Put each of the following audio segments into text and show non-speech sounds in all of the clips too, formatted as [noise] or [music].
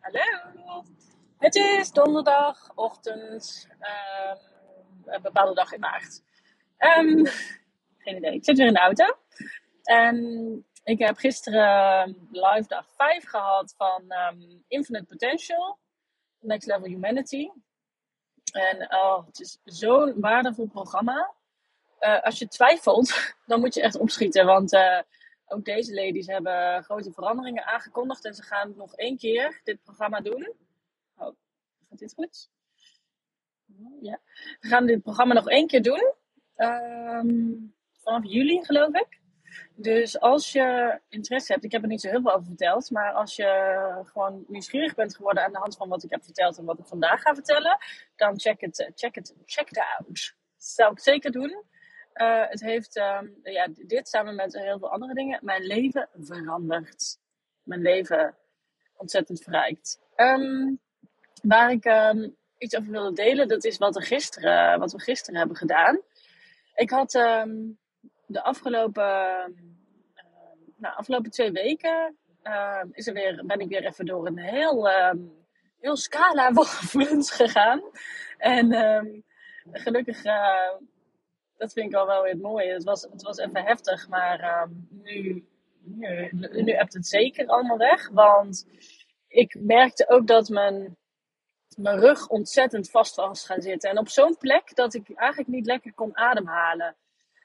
Hallo. Het is donderdagochtend, um, een bepaalde dag in maart. Um, geen idee. Ik zit weer in de auto. En ik heb gisteren live dag 5 gehad van Infinite Potential, Next Level Humanity. En oh, het is zo'n waardevol programma. Uh, als je twijfelt, [laughs] dan moet je echt opschieten. Want uh, ook deze ladies hebben grote veranderingen aangekondigd. En ze gaan nog één keer dit programma doen. Oh, gaat dit goed? Ja. We gaan dit programma nog één keer doen. Um, vanaf juli, geloof ik. Dus als je interesse hebt, ik heb er niet zo heel veel over verteld, maar als je gewoon nieuwsgierig bent geworden aan de hand van wat ik heb verteld en wat ik vandaag ga vertellen, dan check het, check het, check out. Dat zou ik zeker doen. Uh, het heeft um, ja, dit samen met heel veel andere dingen mijn leven veranderd. Mijn leven ontzettend verrijkt. Um, waar ik um, iets over wilde delen, dat is wat, er gisteren, wat we gisteren hebben gedaan. Ik had de afgelopen, nou, afgelopen twee weken is er weer, ben ik weer even door een heel, heel scala [laughs] van gevoelens gegaan. En gelukkig uh, dat vind ik al wel weer mooi. Het was, het was even heftig, maar um, nu, nu, nu hebt het zeker allemaal weg. Want ik merkte ook dat mijn, mijn rug ontzettend vast was gaan zitten. En op zo'n plek dat ik eigenlijk niet lekker kon ademhalen.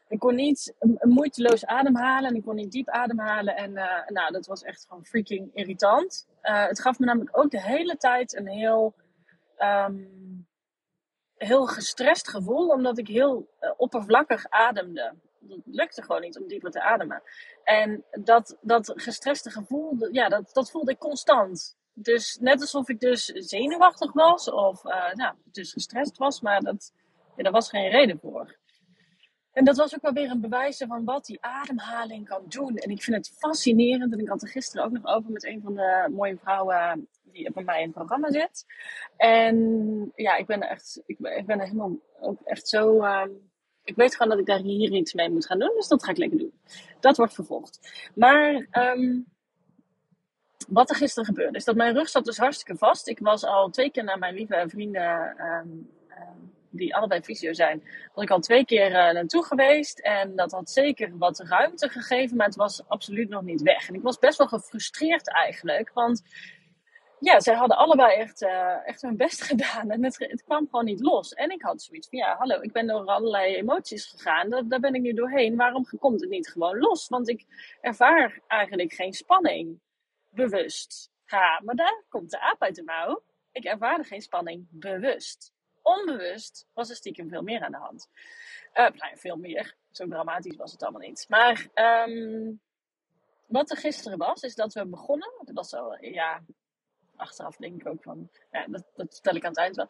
Ik kon niet moeiteloos ademhalen en ik kon niet diep ademhalen. En uh, nou, dat was echt gewoon freaking irritant. Uh, het gaf me namelijk ook de hele tijd een heel um, heel gestrest gevoel, omdat ik heel uh, oppervlakkig ademde. Het lukte gewoon niet om dieper te ademen. En dat, dat gestreste gevoel, ja, dat, dat voelde ik constant. Dus net alsof ik dus zenuwachtig was of uh, nou, dus gestrest was, maar dat, ja, daar was geen reden voor. En dat was ook wel weer een bewijs van wat die ademhaling kan doen. En ik vind het fascinerend. En ik had er gisteren ook nog over met een van de mooie vrouwen die bij mij in het programma zit. En ja, ik ben echt, ik ben, helemaal ook echt zo. Uh, ik weet gewoon dat ik daar hier iets mee moet gaan doen. Dus dat ga ik lekker doen. Dat wordt vervolgd. Maar um, wat er gisteren gebeurde, is dat mijn rug zat dus hartstikke vast. Ik was al twee keer naar mijn lieve vrienden. Um, die allebei fysio zijn, was ik al twee keer uh, naartoe geweest. En dat had zeker wat ruimte gegeven, maar het was absoluut nog niet weg. En ik was best wel gefrustreerd eigenlijk, want ja, zij hadden allebei echt, uh, echt hun best [laughs] gedaan. En het, kwam gewoon niet los. En ik had zoiets van, ja, hallo, ik ben door allerlei emoties gegaan. Daar, daar ben ik nu doorheen. Waarom komt het niet gewoon los? Want ik ervaar eigenlijk geen spanning. Bewust. Ha, maar daar komt de aap uit de mouw. Ik ervaarde geen spanning bewust. Onbewust was er stiekem veel meer aan de hand. Uh, veel meer. Zo dramatisch was het allemaal niet. Maar um, wat er gisteren was, is dat we begonnen. Dat was zo, ja, achteraf denk ik ook van, ja, dat, vertel ik aan het eind wel.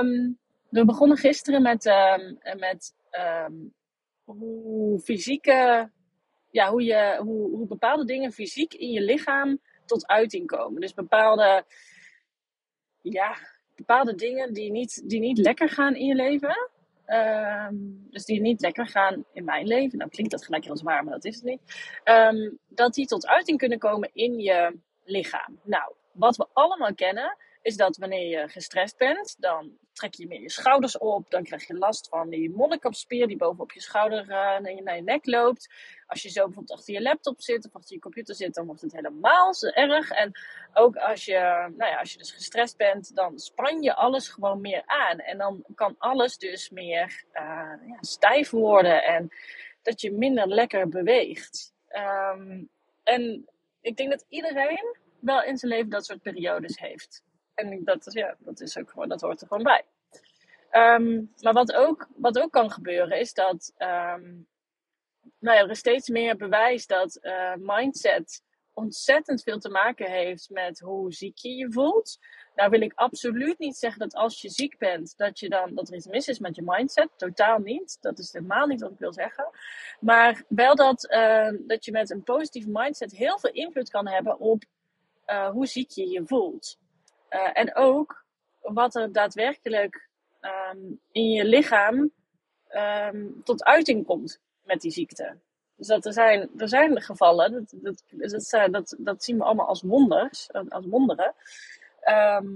Um, we begonnen gisteren met, um, met um, hoe fysieke, ja, hoe, je, hoe, hoe bepaalde dingen fysiek in je lichaam tot uiting komen. Dus bepaalde, ja, bepaalde dingen die niet, die niet lekker gaan in je leven. Dus die niet lekker gaan in mijn leven. Nou klinkt dat gelijk heel zwaar, maar dat is het niet. Dat die tot uiting kunnen komen in je lichaam. Nou, wat we allemaal kennen, is dat wanneer je gestrest bent, dan trek je meer je schouders op. Dan krijg je last van die monnikapspier die bovenop je schouder uh, naar, je, nek loopt. Als je zo bijvoorbeeld achter je laptop zit of achter je computer zit, dan wordt het helemaal zo erg. En ook als je, nou ja, als je dus gestrest bent, dan span je alles gewoon meer aan. En dan kan alles dus meer uh, ja, stijf worden en dat je minder lekker beweegt. Um, en ik denk dat iedereen wel in zijn leven dat soort periodes heeft. En dat, ja, dat, is ook gewoon, dat hoort er gewoon bij. Um, maar wat ook, wat ook kan gebeuren is dat um, nou ja, er is steeds meer bewijs dat uh, mindset ontzettend veel te maken heeft met hoe ziek je je voelt. Nou wil ik absoluut niet zeggen dat als je ziek bent, dat, je dan, dat er iets mis is met je mindset. Totaal niet. Dat is helemaal niet wat ik wil zeggen. Maar wel dat, uh, dat je met een positieve mindset heel veel invloed kan hebben op uh, hoe ziek je je voelt. Uh, en ook wat er daadwerkelijk um, in je lichaam um, tot uiting komt met die ziekte. Dus dat er, zijn, er zijn gevallen, dat, dat, dat, dat, dat zien we allemaal als wonders, als wonderen, ehm,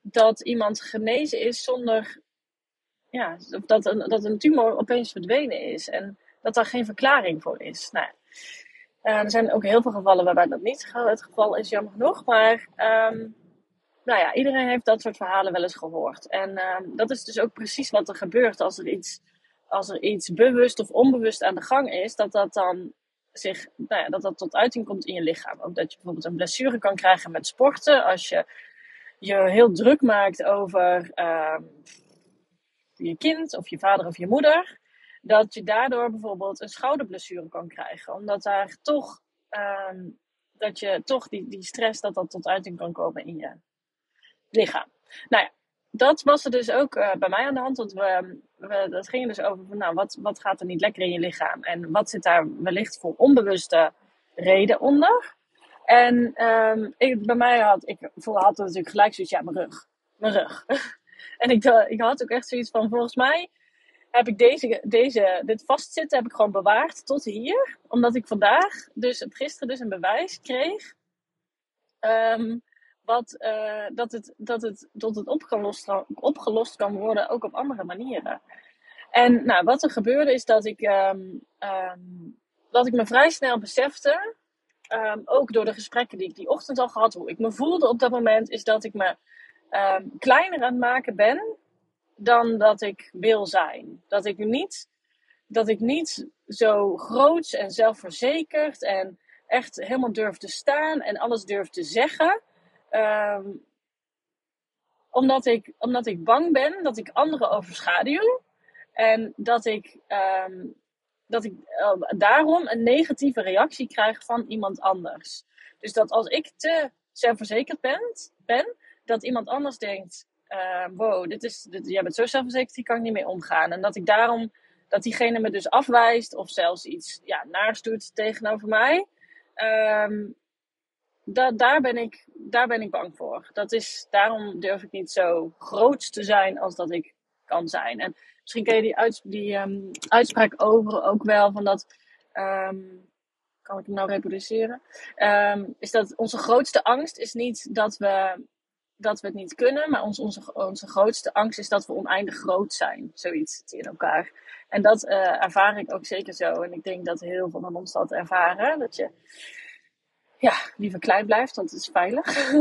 dat iemand genezen is zonder, ja, dat een, dat een tumor opeens verdwenen is en dat daar geen verklaring voor is. Nou, uh, er zijn ook heel veel gevallen waarbij dat niet het geval is, jammer genoeg, maar um, nou ja, iedereen heeft dat soort verhalen wel eens gehoord. En um, dat is dus ook precies wat er gebeurt als er iets als er iets bewust of onbewust aan de gang is, dat dat dan zich, nou ja, dat dat tot uiting komt in je lichaam. Ook dat je bijvoorbeeld een blessure kan krijgen met sporten. Als je je heel druk maakt over uh, je kind of je vader of je moeder. Dat je daardoor bijvoorbeeld een schouderblessure kan krijgen. Omdat daar toch, uh, dat je toch die, die stress, dat dat tot uiting kan komen in je lichaam. Nou ja, dat was er dus ook uh, bij mij aan de hand. Want we, we, dat ging dus over van, nou, wat, wat gaat er niet lekker in je lichaam? En wat zit daar wellicht voor onbewuste reden onder? En um, ik, bij mij had ik had natuurlijk gelijk zoiets, ja, mijn rug. Mijn rug. [laughs] en ik, uh, ik had ook echt zoiets van, volgens mij heb ik deze, deze, dit vastzitten heb ik gewoon bewaard tot hier. Omdat ik vandaag, dus gisteren dus een bewijs kreeg. Um, wat, uh, dat, het, dat, het, dat het opgelost, opgelost kan worden, ook op andere manieren. En nou, wat er gebeurde is dat ik, um, dat ik me vrij snel besefte, ook door de gesprekken die ik die ochtend al gehad, hoe ik me voelde op dat moment, is dat ik me kleiner aan het maken ben dan dat ik wil zijn. Dat ik niet, dat ik niet zo groot en zelfverzekerd en echt helemaal durf te staan en alles durf te zeggen. Um, omdat, ik, omdat ik bang ben dat ik anderen overschaduw. En dat ik, um, dat ik uh, daarom een negatieve reactie krijg van iemand anders. Dus dat als ik te zelfverzekerd ben, ben dat iemand anders denkt: uh, wow, dit is, jij bent zo zelfverzekerd, hier kan ik niet mee omgaan. En dat ik daarom, dat diegene me dus afwijst of zelfs iets ja, naars doet tegenover mij. Da daar, ben ik, daar ben ik bang voor. Dat is, daarom durf ik niet zo groot te zijn als dat ik kan zijn. En misschien ken je die, die um, uitspraak over ook wel van dat. Um, kan ik hem nou reproduceren? Is dat onze grootste angst is niet dat we, dat we het niet kunnen, maar ons, onze, onze grootste angst is dat we oneindig groot zijn. Zoiets in elkaar. En dat uh, ervaar ik ook zeker zo. En ik denk dat heel veel van ons dat ervaren. Dat je ja, liever klein blijft, want het is veilig.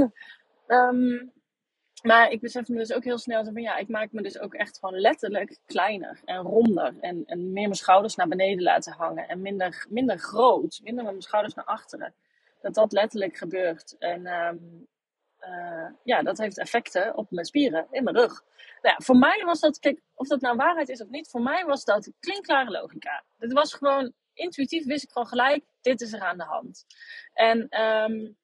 um, [laughs] maar ik besef me dus ook heel snel van ja, ik maak me dus ook echt gewoon letterlijk kleiner en ronder. En, en meer mijn schouders naar beneden laten hangen. En minder, minder groot, minder met mijn schouders naar achteren. Dat dat letterlijk gebeurt. En um, uh, ja, dat heeft effecten op mijn spieren in mijn rug. Nou ja, voor mij was dat, kijk, of dat nou waarheid is of niet, voor mij was dat klinkklare logica. Dit was gewoon intuïtief wist ik gewoon gelijk, dit is er aan de hand. En um,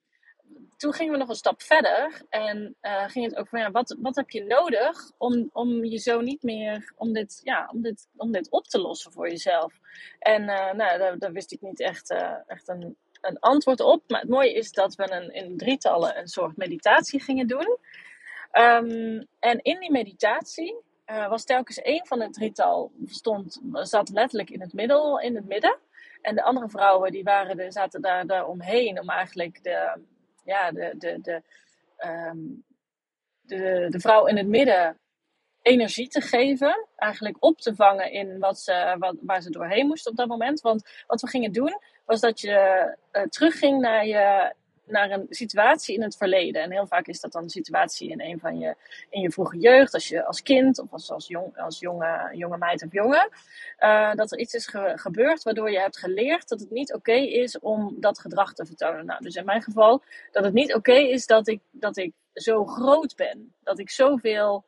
toen gingen we nog een stap verder en uh, ging het ook van ja, wat, wat heb je nodig om, om je zo niet meer, om dit, ja, om dit, om dit op te lossen voor jezelf. En uh, nou, daar, daar, wist ik niet echt, echt een, een antwoord op. Maar het mooie is dat we een, in drietallen een soort meditatie gingen doen. Um, en in die meditatie uh, was telkens één van het drietal stond, zat letterlijk in het, middel, in het midden. En de andere vrouwen die waren de, zaten daar, daar omheen om eigenlijk de, ja, de, de, de, um, de, de vrouw in het midden energie te geven. Eigenlijk op te vangen in wat ze, wat, waar ze doorheen moest op dat moment. Want wat we gingen doen was dat je uh, terugging naar je naar een situatie in het verleden. En heel vaak is dat dan een situatie in een van je, in je vroege jeugd, als je als kind of als, als, jong, als jonge, jonge meid of jongen. Uh, dat er iets is ge gebeurd waardoor je hebt geleerd dat het niet oké is om dat gedrag te vertonen. Nou, dus in mijn geval dat het niet oké is dat ik, dat ik zo groot ben. Dat ik zoveel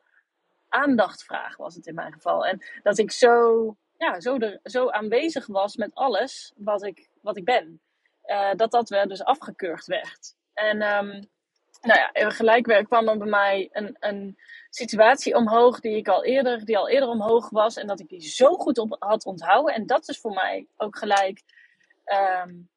aandacht vraag, was het in mijn geval. En dat ik zo, ja, zo, er, zo aanwezig was met alles wat ik, wat ik ben. Uh, dat dat weer dus afgekeurd werd. En um, nou ja, gelijk kwam er bij mij een, een situatie omhoog die ik al eerder, die al eerder omhoog was. En dat ik die zo goed op had onthouden. En dat is voor mij ook gelijk. Um,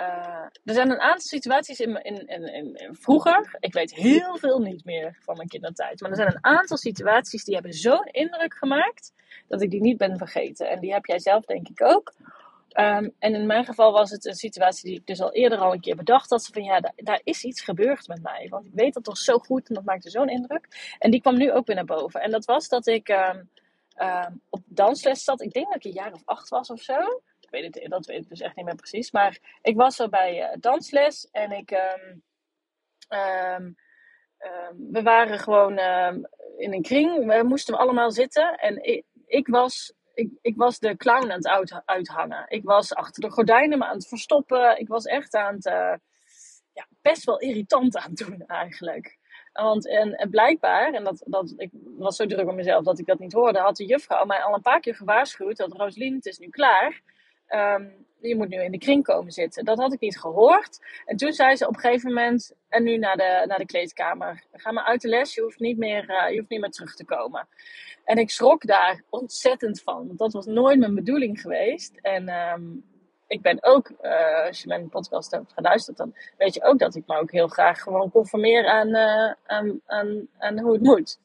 uh, er zijn een aantal situaties in, in, vroeger. Ik weet heel veel niet meer van mijn kindertijd. Maar er zijn een aantal situaties die hebben zo'n indruk gemaakt. Dat ik die niet ben vergeten. En die heb jij zelf denk ik ook Ehm, en in mijn geval was het een situatie die ik dus al eerder al een keer bedacht had. Van ja, daar, is iets gebeurd met mij. Want ik weet dat toch zo goed en dat maakte zo'n indruk. En die kwam nu ook weer naar boven. En dat was dat ik ehm, ehm, op dansles zat. Ik denk dat ik een jaar of acht was of zo. Ik weet het, dat weet ik dus echt niet meer precies. Maar ik was er bij uh, dansles en ik. we waren gewoon in een kring. We moesten allemaal zitten. En ik, ik was ik, was de clown aan het uithangen. Ik was achter de gordijnen aan het verstoppen. Ik was echt aan het, uh, ja, best wel irritant aan het doen eigenlijk. Want en, en, blijkbaar, en dat, dat, ik was zo druk op mezelf dat ik dat niet hoorde, had de juffrouw mij al een paar keer gewaarschuwd dat Rosalien, het is nu klaar. Um, je moet nu in de kring komen zitten. Dat had ik niet gehoord. En toen zei ze op een gegeven moment, en nu naar de, naar de kleedkamer. Ga maar uit de les, je hoeft niet meer, uh, je hoeft niet meer terug te komen. En ik schrok daar ontzettend van. Want dat was nooit mijn bedoeling geweest. En um, ik ben ook, uh, als je mijn podcast hebt geluisterd, dan weet je ook dat ik me ook heel graag gewoon conformeer aan, uh, aan, aan, aan hoe het moet.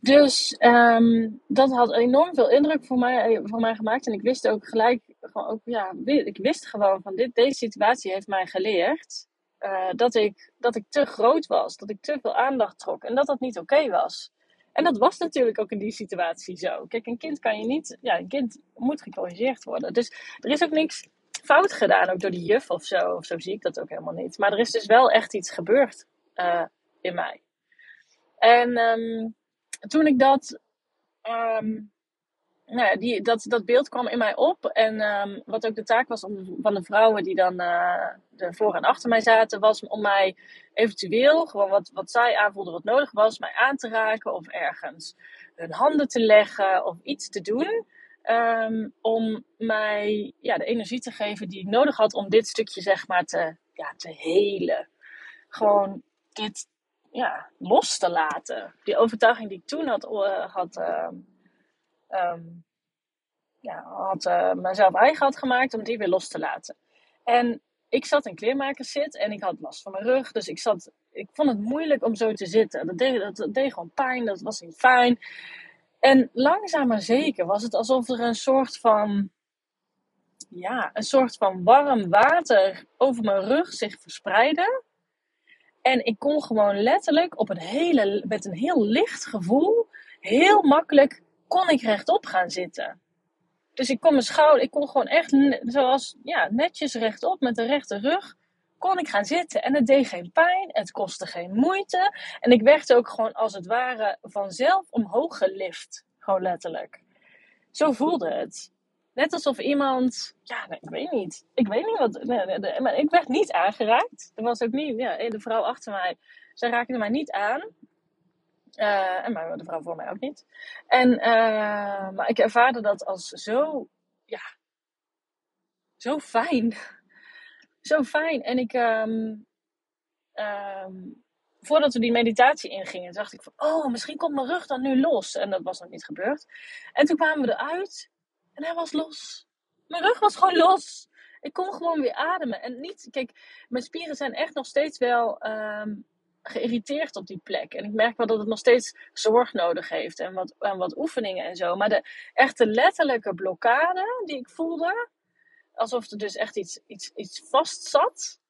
Dus um, dat had enorm veel indruk voor mij, voor mij gemaakt. En ik wist ook gelijk, gewoon ook, ja, ik wist gewoon van dit, deze situatie heeft mij geleerd uh, dat, ik, dat ik te groot was. Dat ik te veel aandacht trok. En dat dat niet oké was. En dat was natuurlijk ook in die situatie zo. Kijk, een kind kan je niet, ja, een kind moet gecorrigeerd worden. Dus er is ook niks fout gedaan, ook door die juf of zo. Of zo zie ik dat ook helemaal niet. Maar er is dus wel echt iets gebeurd uh, in mij. En um, toen ik dat, um, nou ja, die, dat, dat beeld kwam in mij op. En um, wat ook de taak was om, van de vrouwen die dan de voor en achter mij zaten, was om mij eventueel, gewoon wat, wat zij aanvoelden wat nodig was, mij aan te raken of ergens hun handen te leggen of iets te doen. Um, om mij ja, de energie te geven die ik nodig had om dit stukje zeg maar te, ja, te helen. Gewoon dit ja, los te laten. Die overtuiging die ik toen had, uh, had, uh, um, ja, had uh, mezelf eigen had gemaakt, om die weer los te laten. En ik zat in kleermakerszit en ik had last van mijn rug. Dus ik, zat, ik vond het moeilijk om zo te zitten. Dat deed, dat deed gewoon pijn, dat was niet fijn. En langzaam maar zeker was het alsof er een soort van ja, een soort van warm water over mijn rug zich verspreidde. En ik kon gewoon letterlijk op een hele, met een heel licht gevoel, heel makkelijk, kon ik rechtop gaan zitten. Dus ik kon mijn schouder, ik kon gewoon echt, zoals, ja, netjes rechtop met de rechte rug, kon ik gaan zitten. En het deed geen pijn, het kostte geen moeite. En ik werd ook gewoon als het ware vanzelf omhoog gelift. Gewoon letterlijk. Zo voelde het. Net alsof iemand, ja, nee, ik weet niet. Ik weet niet wat, nee, maar ik werd niet aangeraakt. Er was ook niet, ja, de vrouw achter mij, zij raakte mij niet aan. Uh, en maar de vrouw voor mij ook niet. En, uh, maar ik ervaarde dat als zo, ja, zo fijn. [laughs] Zo fijn. En ik, um, um, voordat we die meditatie ingingen, dacht ik van, oh, misschien komt mijn rug dan nu los. En dat was nog niet gebeurd. En toen kwamen we eruit. En hij was los. Mijn rug was gewoon los. Ik kon gewoon weer ademen. En niet, kijk, mijn spieren zijn echt nog steeds wel um, geïrriteerd op die plek. En ik merk wel dat het nog steeds zorg nodig heeft. En wat, en wat oefeningen en zo. Maar de echte letterlijke blokkade die ik voelde. Alsof er dus echt iets, iets, iets vast zat.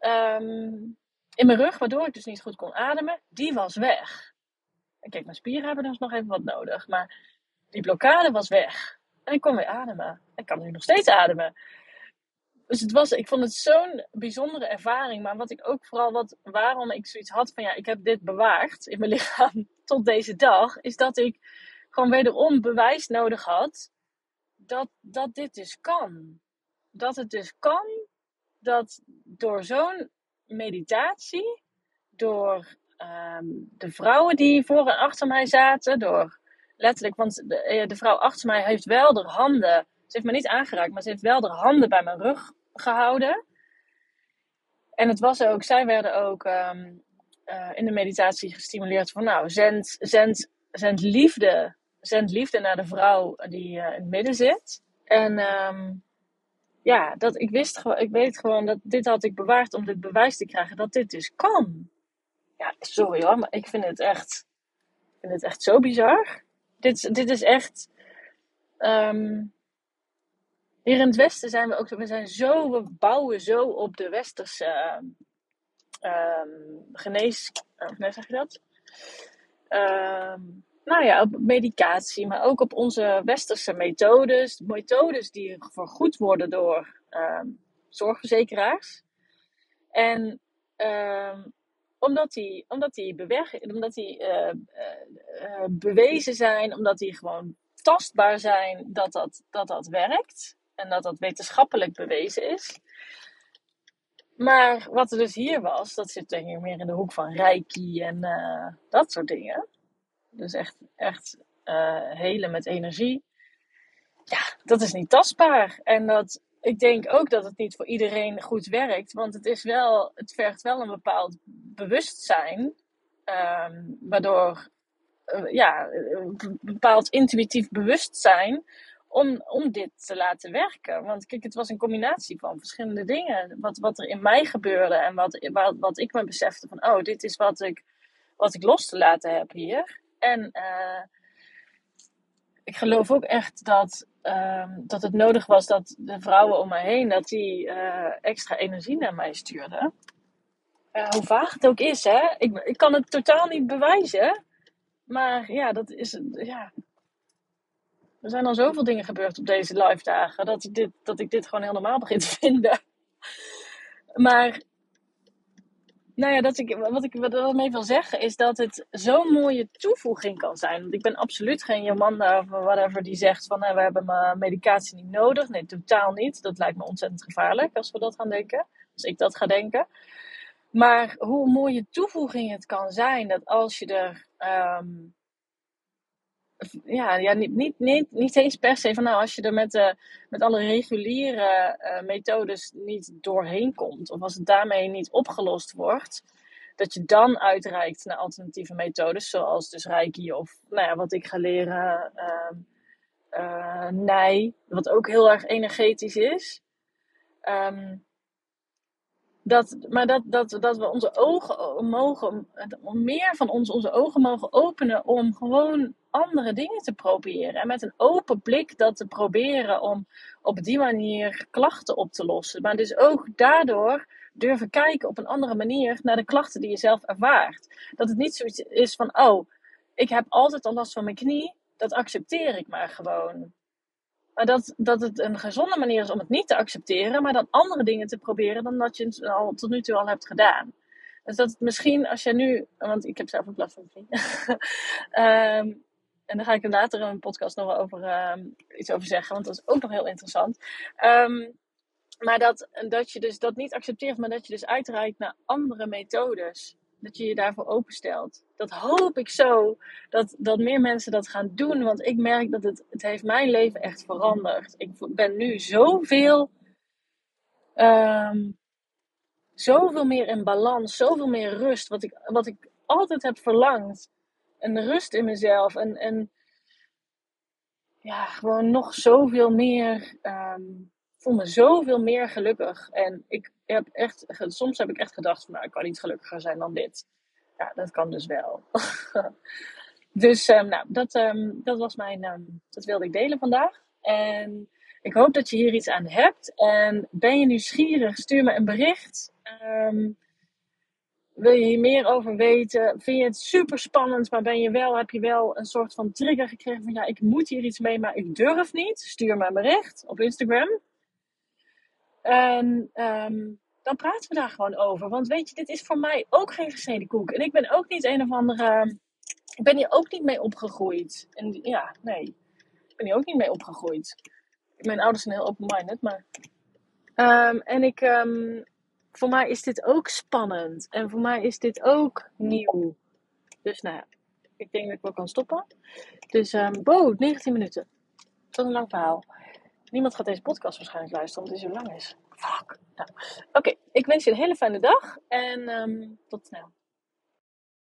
Um, in mijn rug, waardoor ik dus niet goed kon ademen. Die was weg. En kijk, mijn spieren hebben dus nog even wat nodig. Maar die blokkade was weg. En ik kon weer ademen. Ik kan nu nog steeds ademen. Dus het was, ik vond het zo'n bijzondere ervaring. Maar wat ik ook vooral, wat, waarom ik zoiets had van ja, ik heb dit bewaard in mijn [laughs] lichaam tot deze dag, is dat ik gewoon wederom bewijs nodig had dat, dat dit dus kan. Dat het dus kan dat door zo'n meditatie, door um, de vrouwen die voor en achter mij zaten, door letterlijk, want de, eh, de, vrouw achter mij heeft wel de handen, ze heeft me niet aangeraakt, maar ze heeft wel de handen bij mijn rug gehouden. En het was ook, zij werden ook um, uh, in de meditatie gestimuleerd van, nou, zend, zend, zend liefde, zend liefde naar de vrouw die uh, in het midden zit. En um, ja, dat, ik, wist, ik weet gewoon dat dit had ik bewaard om dit bewijs te krijgen dat dit dus kan. Ja, sorry hoor, maar ik vind het echt, ik vind het echt zo bizar dit, dit is echt. Um, hier in het Westen zijn we ook, we zijn zo, we bouwen zo op de Westerse um, genees, hoe zeg je dat? Nou ja, op medicatie, maar ook op onze westerse methodes. Methodes die vergoed worden door zorgverzekeraars. En omdat die, omdat die, bewerk, omdat die uh, bewezen zijn, omdat die gewoon tastbaar zijn dat dat, dat dat werkt. En dat dat wetenschappelijk bewezen is. Maar wat er dus hier was, dat zit denk ik meer in de hoek van reiki en uh, dat soort dingen. Dus echt, echt uh, helen met energie. Ja, dat is niet tastbaar. En dat, ik denk ook dat het niet voor iedereen goed werkt. Want het, is wel, het vergt wel een bepaald bewustzijn. Um, waardoor, ja, een bepaald intuïtief bewustzijn om, om dit te laten werken. Want kijk, het was een combinatie van verschillende dingen. Wat, wat er in mij gebeurde en wat, wat, wat ik me besefte van, oh, dit is wat ik, wat ik los te laten heb hier. En uh, ik geloof ook echt dat, uh, dat het nodig was dat de vrouwen om mij heen, dat die extra energie naar mij stuurden. Hoe vaag het ook is, hè. Ik, ik kan het totaal niet bewijzen. Maar ja, dat is, ja, er zijn al zoveel dingen gebeurd op deze live dagen dat ik dit, dat ik dit gewoon heel normaal begin [laughs] te vinden. Maar, nou ja, dat ik, wat ik wat mee wil zeggen is dat het zo'n mooie toevoeging kan zijn. Want ik ben absoluut geen Jomanda of whatever die zegt van nou, we hebben medicatie niet nodig. Nee, totaal niet. Dat lijkt me ontzettend gevaarlijk als we dat gaan denken. Als ik dat ga denken. Maar hoe mooie toevoeging het kan zijn dat als je er. Um, ja, ja niet, niet, niet, niet eens per se van nou, als je er met, uh, met alle reguliere uh, methodes niet doorheen komt, of als het daarmee niet opgelost wordt, dat je dan uitreikt naar alternatieve methodes, zoals dus Reiki of nou ja, wat ik ga leren, uh, Nij, wat ook heel erg energetisch is. Um, dat, maar dat, dat, dat we onze ogen mogen, meer van ons onze ogen mogen openen om gewoon andere dingen te proberen. En met een open blik dat te proberen om op die manier klachten op te lossen. Maar dus ook daardoor durven kijken op een andere manier naar de klachten die je zelf ervaart. Dat het niet zoiets is van, oh, ik heb altijd al last van mijn knie, dat accepteer ik maar gewoon. Dat, dat het een gezonde manier is om het niet te accepteren, maar dan andere dingen te proberen dan dat je het al, tot nu toe al hebt gedaan. Dus dat het misschien als je nu, want ik heb zelf een van um, [laughs] en daar ga ik er later in een podcast nog wel over, um, iets over zeggen, want dat is ook nog heel interessant. Um, maar dat, dat je dus dat niet accepteert, maar dat je dus uitreikt naar andere methodes dat je je daarvoor openstelt. Dat hoop ik zo dat, dat meer mensen dat gaan doen. Want ik merk dat het, het heeft mijn leven echt veranderd. Ik ben nu zoveel, um, zoveel meer in balans, zoveel meer rust. Wat ik, wat ik altijd heb verlangd. Een rust in mezelf. En, en ja, gewoon nog zoveel meer. Um, voel me zoveel meer gelukkig. En ik heb echt, soms heb ik echt gedacht van, nou, ik kan niet gelukkiger zijn dan dit. Ja, dat kan dus wel. [laughs] dus, um, nou, dat, um, dat was mijn, um, dat wilde ik delen vandaag. En ik hoop dat je hier iets aan hebt. En ben je nieuwsgierig, stuur me een bericht. wil je hier meer over weten? Vind je het super spannend, maar ben je wel, heb je wel een soort van trigger gekregen van ja, ik moet hier iets mee, maar ik durf niet? Stuur me een bericht op Instagram. En um, dan praten we daar gewoon over. Want weet je, dit is voor mij ook geen gesneden koek. En ik ben ook niet een of andere. Ik ben hier ook niet mee opgegroeid. En ja, nee. Ik ben hier ook niet mee opgegroeid. Mijn ouders zijn heel open-minded, maar. Um, en ik. Um, voor mij is dit ook spannend. En voor mij is dit ook nieuw. Dus nou ja, ik denk dat ik wel kan stoppen. Dus, um, wow, 19 minuten. Is een lang verhaal. Niemand gaat deze podcast waarschijnlijk luisteren omdat het zo lang is. Fuck. Nou, Oké, okay, ik wens je een hele fijne dag en um, tot snel.